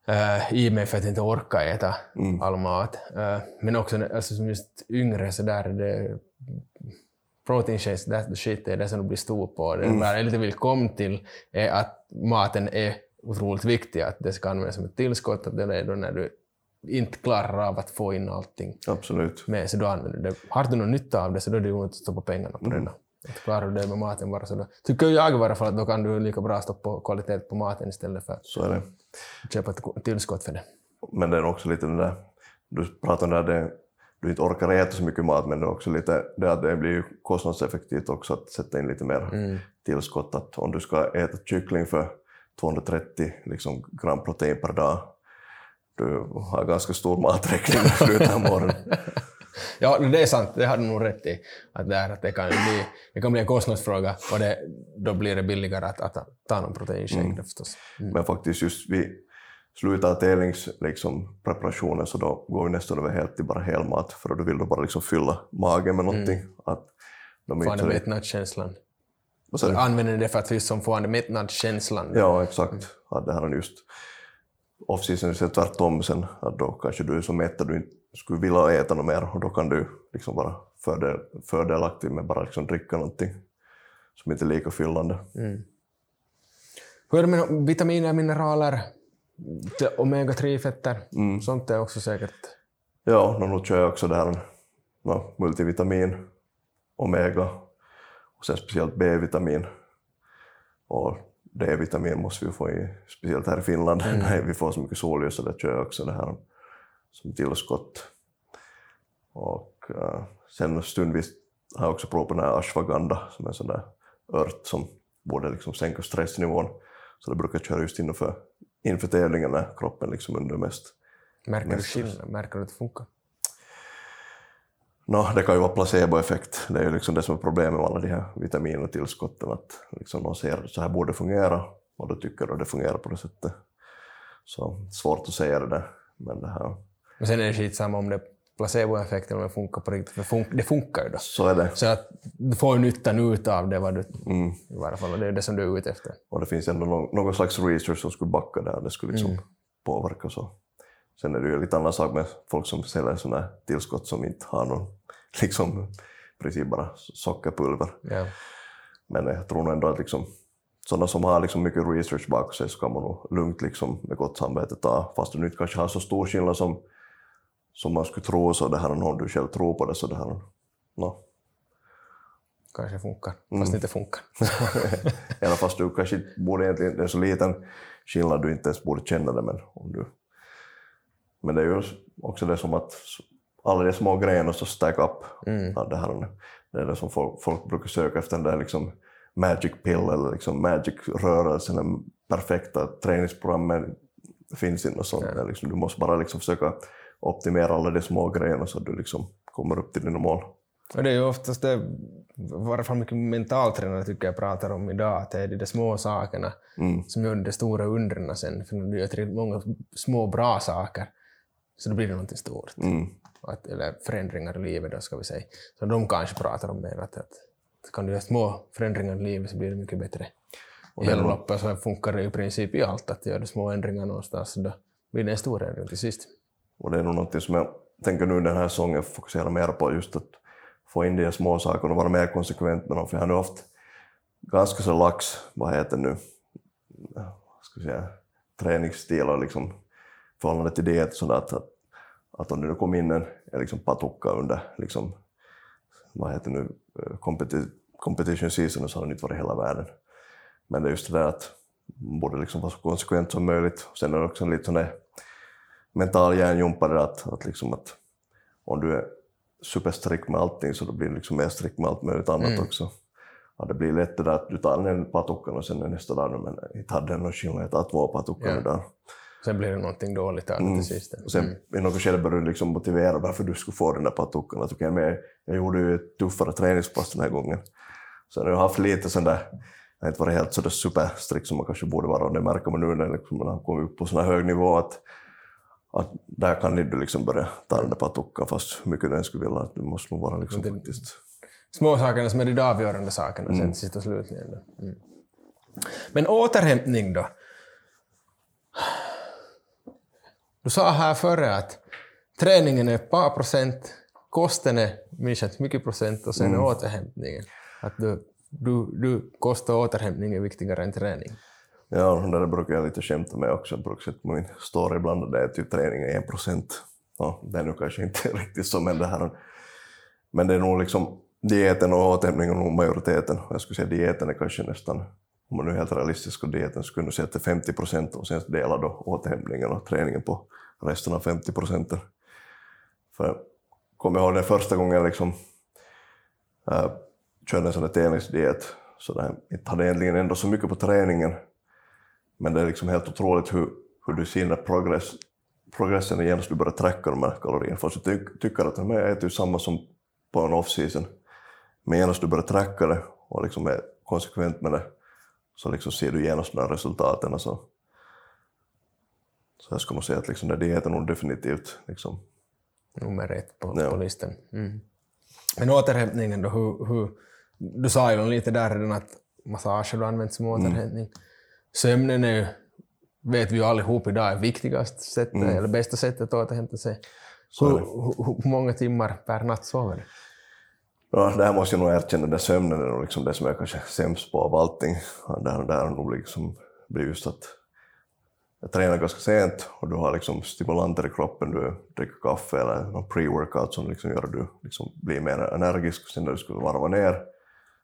uh, i mig för att inte orka äta mm. all mat. Uh, men också alltså, som just yngre så där det protein shakes, that's the shit, det är det som du blir stor på. Det mm. jag lite vill komma till är att maten är otroligt viktig, att det ska användas som ett tillskott, att det är då när du inte klarar av att få in allting Absolut. med, så då använder du det. Har du någon nytta av det så då är det ju att stoppa pengarna på mm. det. Att klarar du det med maten bara så då tycker jag i varje fall att då kan du lika bra stoppa kvalitet på maten istället för att köpa ett tillskott för det. Men det är också lite det där, du pratar om det där, det, du inte orkar äta så mycket mat men det är också lite det att det blir kostnadseffektivt också att sätta in lite mer mm. tillskott. Att om du ska äta kyckling för 230 liksom, gram protein per dag du har ganska stor maträkning i slutet av morgonen. ja, det är sant, det har du nog rätt i. Att det, är, att det, kan bli, det kan bli en kostnadsfråga och det, då blir det billigare att, att ta någon proteinshake mm. förstås. Mm. Men faktiskt just vid slutet av tävlingspreparationen liksom, så då går vi nästan över helt till bara helmat för då vill du bara liksom fylla magen med någonting. Mm. Att de få den mättnadskänslan. Använder det för att just få den mättnadskänslan? Ja, exakt. Mm. Att det här är just off-season tvärtom sen, att då kanske du är så mätt att du inte skulle vilja äta något mer och då kan du liksom vara fördel, fördelaktig med bara liksom dricka någonting som inte är lika fyllande. Mm. Hur är det med vitaminer, mineraler, omega-3-fetter? Mm. Sånt är också säkert... Ja, nu kör jag också det här no, multivitamin, omega och sen speciellt B-vitamin. Och D-vitamin måste vi få i, speciellt här i Finland, mm. när vi får så mycket solljus, så det kör jag också det här som tillskott. Och uh, sen stundvis har jag också provat på den här ashwagandha som är en sån där ört som borde liksom sänka stressnivån. Så det brukar jag köra just inför, inför tävlingen när kroppen liksom under mest. Märker du mest skillnad? Märker du att det funkar? Nå, det kan ju vara placeboeffekt. Det är ju liksom det som är problemet med alla de här vitaminotillskotten, att liksom de ser så här borde fungera och då tycker du att det fungerar på det sättet. Så svårt att säga det där. Men det här, Men sen är det skitsamma om det är placeboeffekt eller om det funkar på riktigt, för fun- det funkar ju då. så är det. Så att du får nyttan ut av det, vad du, Mm. i varje fall, och det är det som du är ute efter. Och det finns ändå någon, någon slags research som skulle backa där, det skulle liksom påverka så. Sen är det ju lite annan sak med folk som säljer sådana här tillskott som inte har någon, liksom, i princip bara sockerpulver. Ja. Men jag tror nog ändå att liksom, sådana som har liksom mycket research bakom sig så kan man nog lugnt liksom, med gott samvete ta, fast du inte kanske har så stor skillnad som, som man skulle tro, så det här om du själv tror på det, så det här, no. Kanske funkar, Mm. fast det inte funkar. Även fast du kanske borde egentligen, det är så liten skillnad du inte ens borde känna det, men om du... Men det är ju också det som att alla de små grejerna som stack up, Mm. ja, det, här, det är det som folk, folk brukar söka efter, den där liksom magic pill eller liksom magic rörelsen, den perfekta träningsprogrammet finns inte sånt. Är Liksom, du måste bara liksom försöka optimera alla de små grejerna så att du liksom kommer upp till dina mål. Och det är ju oftast det, i varje fall mycket mentaltränare tycker jag pratar om idag, att det är de där små sakerna Mm. som gör de stora undren sen. För du gör många små bra saker så då blir det någonting stort. Mm. Att, eller förändringar i livet då ska vi säga. Så de kanske pratar om mer att, att kan du göra små förändringar i livet så blir det mycket bättre. Och hela loppet så funkar det i princip i allt, att gör du små ändringar någonstans så då blir det en stor ändring till sist. Och det är nog någonting som jag tänker nu den här säsongen fokusera mer på, just att få in de små sakerna och vara mer konsekvent med dem. För jag har nu haft ganska så lax, vad heter det nu, ska säga, träningsstil och liksom förhållande till diet sådär att, att, att om det nu kom in en, liksom patukka under liksom, vad heter nu, eh, competi- competition season så har det inte varit hela världen. Men det är just det där att man borde liksom vara så konsekvent som möjligt. Sen är det också en lite sån där mental hjärnjumpare att, att, liksom att om du är superstrikt med allting så då blir du liksom mer strikt med allt möjligt annat också. Ja, det blir lätt det där att du tar en patukan och sen nästa dag, men inte hade den någon skillnad, jag tar två patukan Ja. idag. Sen blir det någonting dåligt av det till sist. Och sen i något skede börjar du liksom motivera varför du skulle få den där patukan. Att, okay, men jag gjorde ju ett tuffare träningspass den här gången. Så jag har haft lite sån där, jag har inte varit helt sådär superstrikt som man kanske borde vara och det märker man nu när liksom man har kommit upp på sån här hög nivå att, att där kan du liksom börja ta den där patukan fast hur mycket du än skulle vilja. Att du måste nog vara liksom det- faktiskt... små sakerna som är de avgörande sakerna sen till sist och slutligen. Mm. Men återhämtning då? Du sa här före att träningen är ett par procent, kosten är minst mycket procent och sen är återhämtningen. Att du, du, du, kost och återhämtning är viktigare än träning. Ja, det där brukar jag lite skämta med också. Jag brukar sätta min story ibland och det är typ träning är en procent. Ja, det är nu kanske inte riktigt så, men det här... Men det är nog liksom dieten och återhämtningen nog majoriteten. Jag skulle säga dieten är kanske nästan, om man nu är helt realistisk och dieten, så kunde du säga att det är 50 procent och sen dela då återhämtningen och träningen på resten av 50 procenten. För jag kommer ihåg den första gången jag liksom äh, körde en sån där träningsdiet, så det inte hade egentligen ändå så mycket på träningen, men det är liksom helt otroligt hur, hur du ser progress, progressen igen du börjar tracka de här kalorierna. Fast du ty, tycker att jag äter ju samma som på en off-season. Men genast du börjar tracka det och liksom är konsekvent med det så liksom ser du genast de resultaten. Så, så jag skulle nog säga att liksom det dieten nog definitivt liksom, Nummer ett på, Ja. på listan. Mm. Men återhämtningen då, hur, hur, du sa ju lite där redan att massage har använt som återhämtning. Sömnen är ju, vet vi ju allihop idag, är viktigaste sättet, eller bästa sättet att återhämta sig. Hur, är hur, hur många timmar per natt sover du? Ja, det här måste jag nog erkänna, den sömnen är nog liksom det som jag kanske är sämst på av allting. Där, där har nog liksom blivit just att jag tränar ganska sent och du har liksom stimulanter i kroppen, du dricker kaffe eller någon pre-workout som liksom gör att du liksom blir mer energisk. Sen när du skulle varva ner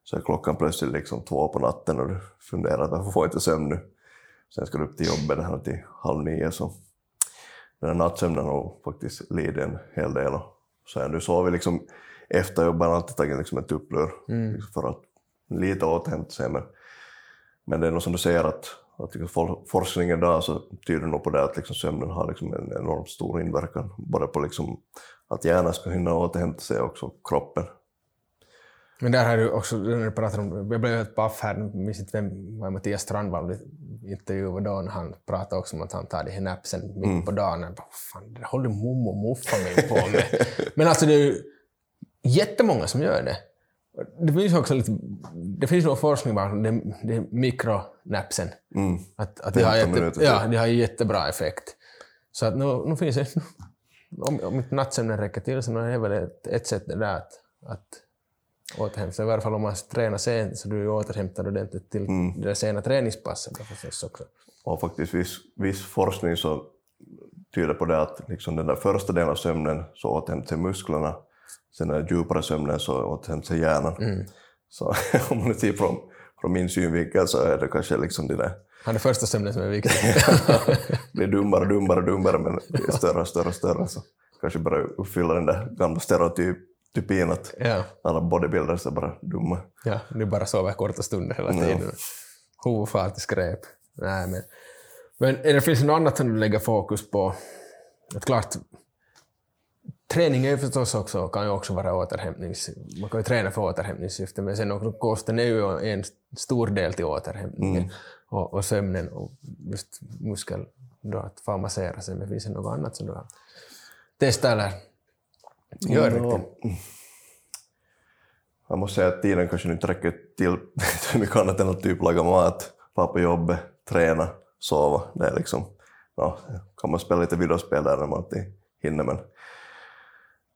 så är klockan plötsligt liksom två på natten och du funderar varför får jag inte sömn nu? Sen ska du upp till jobbet här till halv nio så den här nattsömnen har nog faktiskt lidit en hel del. Och Så jag sover liksom efter jobbet alltid tagit liksom en tupplur liksom för att lite återhämta sig. Men, men det är nog som du säger att, att liksom for- forskningen idag så tyder nog på det att liksom sömnen har liksom en enormt stor inverkan både på liksom att hjärnan ska hinna återhämta sig och också kroppen. Men där har du också, när du pratar om, jag blev helt paff här, jag minns inte vem, var Mattias Strandvall intervjuade då när han pratade också om att han tar de här napsen mitt på dagen. Jag bara, fan, det håller mommo och moffa på med. Men alltså det är ju jättemånga som gör det. Det finns också lite, det finns nog forskning bakom det, det mikronapsen. Mm. Att, att det, har 15 jätte, minuter ja, det har jättebra effekt. Så att nu, nu finns det, om, om inte nattsömnen räcker till så är det väl ett, ett sätt det där att, att återhämta sig. I varje fall om man tränar sent så du är återhämtad ordentligt till Mm. det sena träningspasset förstås också. Och faktiskt viss, viss forskning så tyder på det att liksom den där första delen av sömnen så återhämtar sig musklerna, sen den djupare sömnen så återhämtar sig hjärnan. Så om man ser från, från min synvinkel så är det kanske liksom det där, Han är första sömnen som är viktig. blir dummare och dummare dummare men större och större och större så kanske börjar uppfylla den där gamla stereotypin att ja, alla bodybuilders är bara dumma. ja, du bara sover korta stunder hela tiden. Huvud far till skräp. Nej, men, men är det finns det något annat som du lägger fokus på? Att klart, träning är förstås också, kan ju också vara återhämtnings... Man kan ju träna för återhämtningssyfte, men sen också kosten är ju en stor del till återhämtningen. Och, och sömnen och just muskel, då att få massera sig. Men finns det något annat som du har testat eller gör Ja. riktigt? Jag måste säga att tiden kanske inte räcker till mycket annat än att typ laga mat, vara på jobbet, träna, sova. Det är liksom, ja, kan man spela lite videospel där när man inte hinner men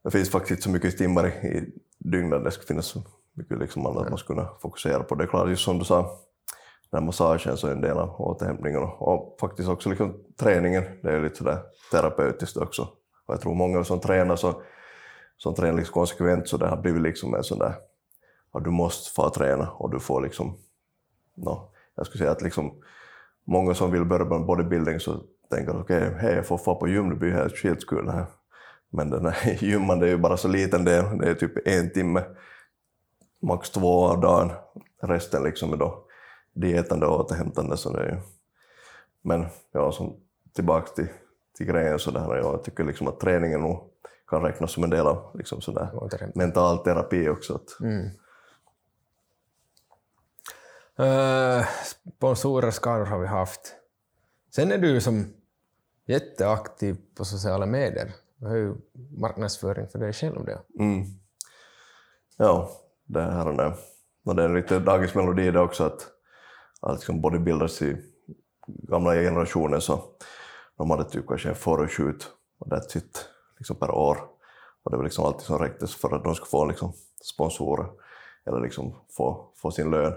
det finns faktiskt inte så mycket timmar i, dygnet, det skulle finnas så mycket liksom annat man skulle kunna fokusera på. Det är klart, just som du sa, den här massagen så är en del av återhämtningen och, faktiskt också liksom träningen, det är lite sådär terapeutiskt också. Och jag tror många som tränar så som tränar liksom konsekvent så det har blivit liksom en sån där att du måste få träna och du får liksom, no, jag skulle säga att liksom många som vill börja med bodybuilding så tänker okej, hej jag får få på gym, det blir helt skitkul det här. Men den här gymman det är ju bara så liten del, det är typ en timme, max två av dagen. Resten liksom är då dietande och återhämtande så det är ju. Men ja, som tillbaks till, till grejen så där, jag tycker liksom att träningen nog kan räknas som en del av liksom sådär mental terapi också. Att, Uh, sponsorer, skador har vi haft. Sen är du som jätteaktiv på sociala medier. Du har ju marknadsföring för dig själv. Det. Mm. Ja, det här och det. Och det är lite dagens melodi det också att, att liksom bodybuilders i gamla generationen så de hade typ kanske en photoshoot och that's it liksom per år. Och det var liksom alltid som räcktes för att de skulle få liksom sponsorer eller liksom få, få sin lön.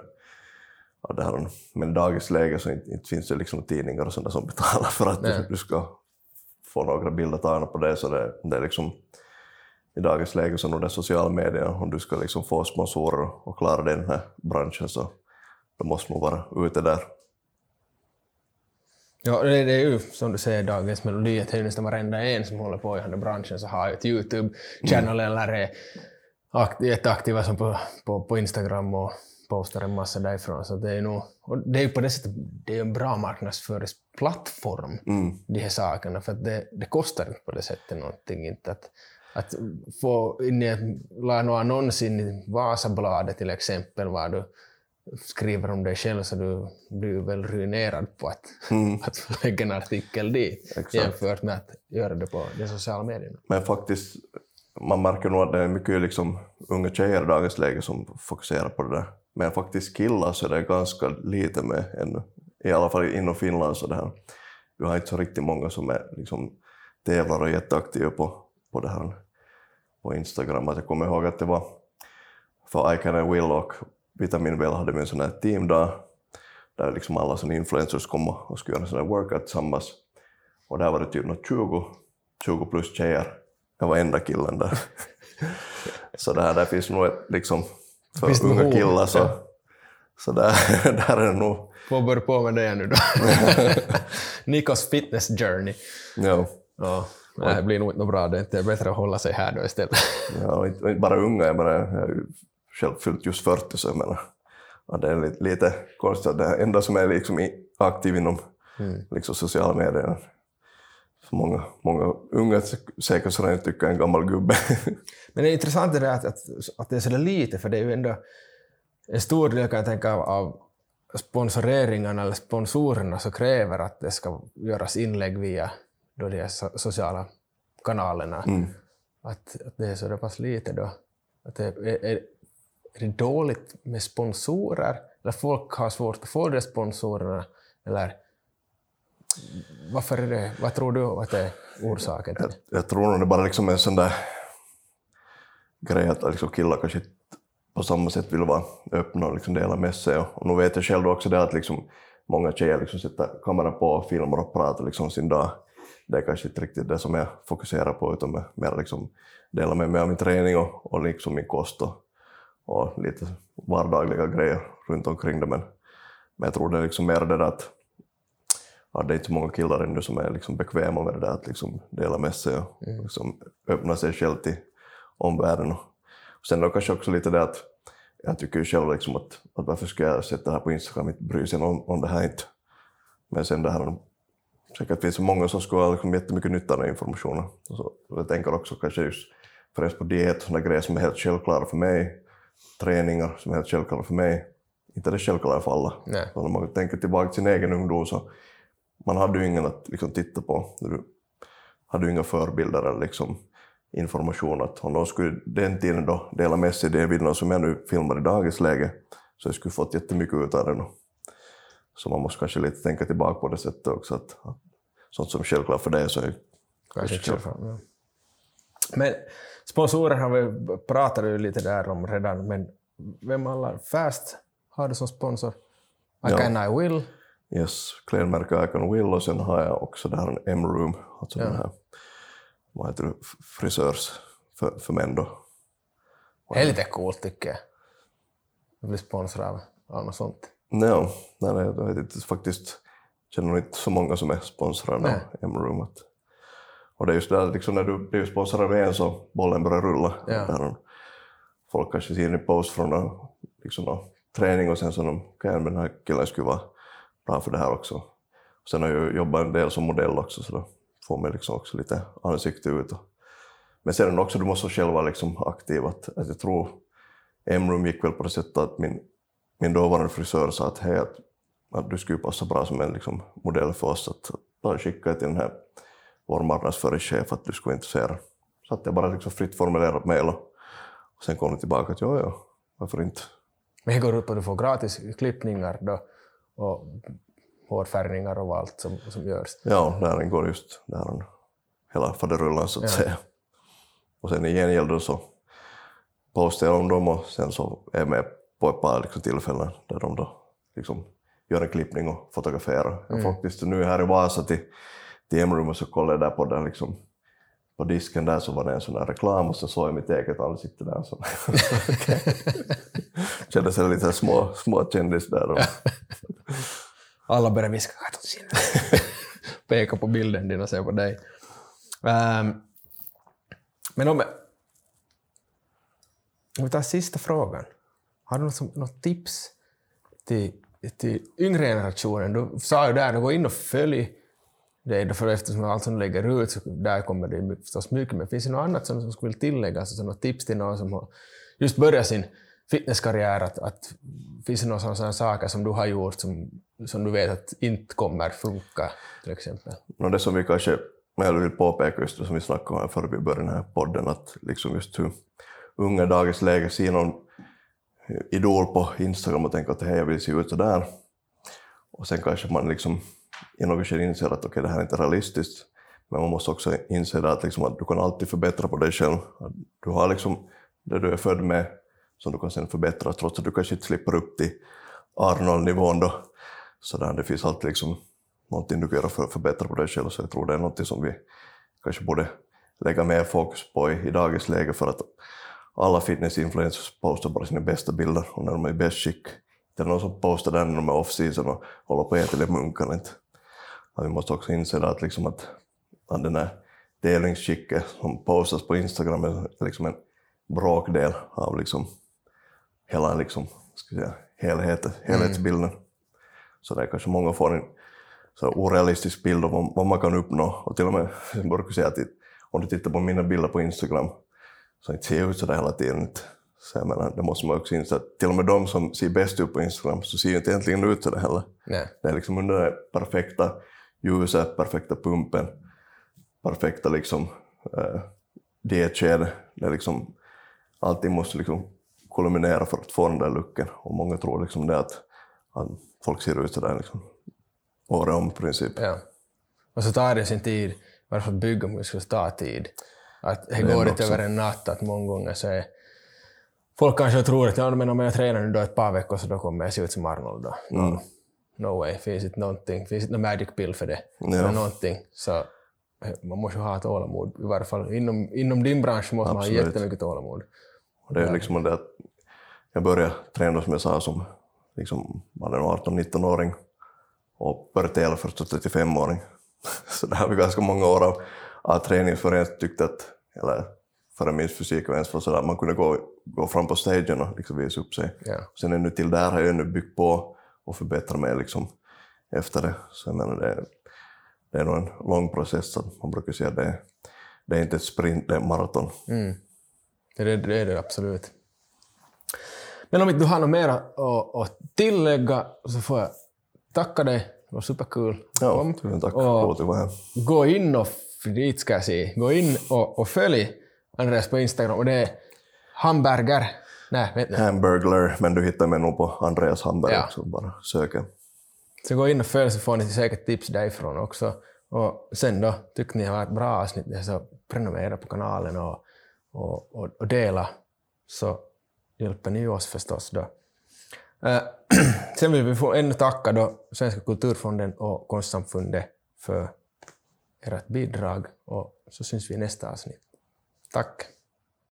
Ja, det här, men i dagens läge så inte, inte finns det liksom tidningar och sådana som betalar för att Nej. du ska få några bilder tagna på det. Så det, det är liksom, I dagens läge så är nog det sociala medier, om du ska liksom få sponsorer och klara dig i den här branschen så då måste man vara ute där. Ja, det, är ju som du säger dagens melodi, att det är nästan varenda en som håller på i den här branschen så har ju ett YouTube-channel eller är akt, jätteaktiva som på, på, på Instagram och postar en massa därifrån. Så det är nog, och det är ju på det sättet det är en bra marknadsföringsplattform, Mm. de här sakerna, för att det, det kostar inte på det sättet någonting. Inte att, att få in i ett, la någon annons in i Vasabladet till exempel, var du skriver om dig själv så du blir väl ruinerad på att, att lägga en artikel dit Exakt. jämfört med att göra det på de sociala medierna. Men faktiskt, man märker nog att det är mycket liksom unga tjejer i dagens läge som fokuserar på det där. Men faktiskt killar så är det ganska lite med ännu. I alla fall inom Finland så det här. Vi har inte så riktigt många som är liksom tävlar och är jätteaktiva på, på det här på Instagram. Att jag kommer ihåg att det var för I Can Will och Vitamin Well hade vi en sån här teamdag där liksom alla såna influencers kom och skulle göra en sån här workout tillsammans. Och där var det typ något 20, 20 plus tjejer. Jag var enda killen där. så det här, där finns nog ett, liksom, för det unga killar så, så där, där är det nog, Får börja på med det nu då. Nikos fitness journey. ja. Ja. Nej, det blir nog inte bra. Det är bättre att hålla sig här då istället. Ja, och inte, och inte bara unga, jag menar, jag är ju själv fyllt just 40 så jag menar, ja, det är lite, lite konstigt att det enda som är liksom aktiv inom liksom sociala medier många, många unga säkert så redan tycker jag är en gammal gubbe. Men det är intressant det där att, att, att det är så lite, för det är ju ändå en stor del kan jag tänka av, av sponsoreringarna eller sponsorerna så kräver att det ska göras inlägg via då de sociala kanalerna. Att, att det är så pass lite då. Att det, är, är, det dåligt med sponsorer? Eller folk har svårt att få de sponsorerna? Eller varför är det, vad tror du att det är orsaken till det? jag tror nog det bara liksom är en sån där grej att liksom killar kanske på samma sätt vill vara öppna och liksom dela med sig. Och, och nu vet jag själv också det att liksom många tjejer liksom sätter kameran på och filmar och pratar liksom sin dag. Det är kanske inte riktigt det som jag fokuserar på utan mer- liksom dela med mig av min träning och, och liksom min kost och, och lite vardagliga grejer runt omkring det. Men, men jag tror det är liksom mer det där att ja, det är inte så många killar ännu som är liksom bekväma med det där att liksom dela med sig och liksom öppna sig själv till omvärlden. Och sen då kanske också lite det att jag tycker ju själv liksom att, att varför ska jag sätta det här på Instagram, inte bry sig om, om det här inte. Men sen det här, säkert finns många som skulle ha liksom jättemycket nytta av den informationen. Och så, och jag tänker också kanske just främst på diet, sådana grejer som är helt självklara för mig, träningar som är helt självklara för mig. Inte det självklara för alla. Nej. Så om man tänker tillbaka till sin egen ungdom så man hade ju ingen att liksom, titta på. Du hade ju inga förebilder eller liksom, information. Att om de skulle den tiden då dela med sig de bilderna som jag nu filmar i dagens läge så jag skulle fått jättemycket ut av det. Så man måste kanske lite tänka tillbaka på det sättet också. Att, att sånt som är självklart för dig så är Kanske så ja. Men sponsorer har vi pratat ju lite där om redan, men vem alla Fast har du som sponsor? I Ja. can I will. Yes, klädmärke Icon Will och sen har jag också det här en M-room, alltså den här, vad heter det, frisörs för, för män då. Det är lite coolt tycker jag. Att bli sponsrad av, något sånt. No, nej, nej, jag vet inte, faktiskt känner inte så många som är sponsrade av M-room. Och det är just det, liksom när du blir sponsrad av en så bollen börjar rulla. Ja. Där folk kanske ser en post från någon, liksom någon träning och sen så de jag, men den här killen skulle vara bra för det här också. Och sen har jag jobbat en del som modell också så då får mig liksom också lite ansikte ut. Men sen också, du måste själv vara liksom aktiv. Att, att jag tror Emrum gick väl på det sättet att min, min dåvarande frisör sa att hej, att, att du skulle passa bra som en liksom, modell för oss. Att, att skicka till den här vår marknadsföringschef att du skulle vara intresserad. Så att jag bara liksom fritt formulerat mejl och, och sen kom det tillbaka att ja, ja, varför inte? Men det går ut på att du får gratis klippningar då, och hårfärgningar och allt som, som görs. Ja, där går just där hela faderullan så att säga. Och sen i gengäld så postar jag om dem och sen så är jag med på ett par liksom tillfällen där de då liksom gör en klippning och fotograferar. Jag faktiskt nu här i Vasa till, till och så kollade jag där på den liksom på disken där så var det en sån där reklam och så såg jag mitt eget ansikte där. Så. Kände sig lite små, små kändis där. Och, Alla börjar viska att de Peka på bilden din och se på dig. Um, men om, om vi tar sista frågan. Har du något, något tips till, till yngre generationen? Du sa ju där, gå in och följ dig, för eftersom allt som du lägger ut, så där kommer det förstås mycket. Men finns det något annat som, som skulle tilläggas, alltså något tips till någon som har just börjat sin fitnesskarriär? Att, att, finns det några sådana saker som du har gjort som, som du vet att inte kommer funka, till exempel? No, det som vi kanske, jag vill påpeka just det som vi snackade om förr före vi började den här podden, att liksom just hur unga dagens läge ser någon idol på Instagram och tänker att hej, jag vill se ut så där. Och sen kanske man liksom i något skede inser att okej, det här är inte realistiskt. Men man måste också inse att, liksom, att du kan alltid förbättra på dig själv. Att du har liksom det du är född med som du kan sen förbättra trots att du kanske inte slipper upp till Arnold-nivån då. Så där, det finns alltid liksom någonting du kan göra för att förbättra på dig själv. Så jag tror det är någonting som vi kanske borde lägga mer fokus på i, i dagens läge för att alla fitnessinfluencers postar bara sina bästa bilder och när de är i bäst skick. Det är någon som postar där när de är off-season och håller på att äta lite munkar. Inte. Vi måste också inse att, liksom att, att den här delningsskicket som postas på Instagram är liksom en bråkdel av liksom hela liksom, ska jag säga, helhet, helhetsbilden. Så det är kanske många får en så orealistisk bild av vad, man kan uppnå. Och till och med, jag brukar säga att om du tittar på mina bilder på Instagram så inte ser jag ut sådär hela tiden. Så jag menar, det måste man också inse att till och med de som ser bäst ut på Instagram så ser inte egentligen ut sådär heller. Nej. Det är liksom under det perfekta ljuset, perfekta pumpen, perfekta liksom äh, dietskedet. Det är liksom, allting måste liksom kulminera för att få den där looken. Och många tror liksom det att, att folk ser ut sådär liksom året om i princip. Ja. Och så tar det sin tid. Varför bygga muskler tar tid. Att det går inte över en natt, att många gånger så är Folk kanske tror att ja, men om jag tränar nu då ett par veckor så då kommer jag se ut som Arnold. Då. No, no way, finns inte någonting, finns inte någon magic pill för det. Ja. Någonting. Så eh, man måste ha tålamod. I varje fall inom, inom din bransch måste man ha Absolut. jättemycket tålamod. Och det är liksom det att jag började träna som jag sa som liksom, det nog 18-19-åring och började tävla först som 35-åring. Så det har vi ganska många år av, av träning för jag tyckte att, eller för min fysik var sådär, man kunde gå, gå fram på stagen och liksom visa upp sig. Ja. Sen ännu till där har jag ännu byggt på och förbättrat mig liksom efter det. Så jag menar det, är- det är nog en lång process, så man brukar säga att det, är- det är inte ett sprint, det är maraton. Mm. Det, är det, det är det absolut. Men om inte du har något mer att, tillägga så får jag tacka dig. Det var superkul. Ja, Kom. tusen tack. Och-. Gå in och, dit ska jag säga, gå in och, och följ Andreas på Instagram och det är hamburger. Nej, vet ni. Hamburglar, men du hittar mig nog på Andreas Hamberg Ja. också, bara söka. Så gå in och följ så får ni säkert tips därifrån också. Och sen då, tycker ni det var ett bra avsnitt så prenumerera på kanalen och, och, och, och dela så hjälper ni oss förstås då. Eh, sen vill vi få ännu tacka då Svenska kulturfonden och Konstsamfundet för ert bidrag och så syns vi i nästa avsnitt. Tack!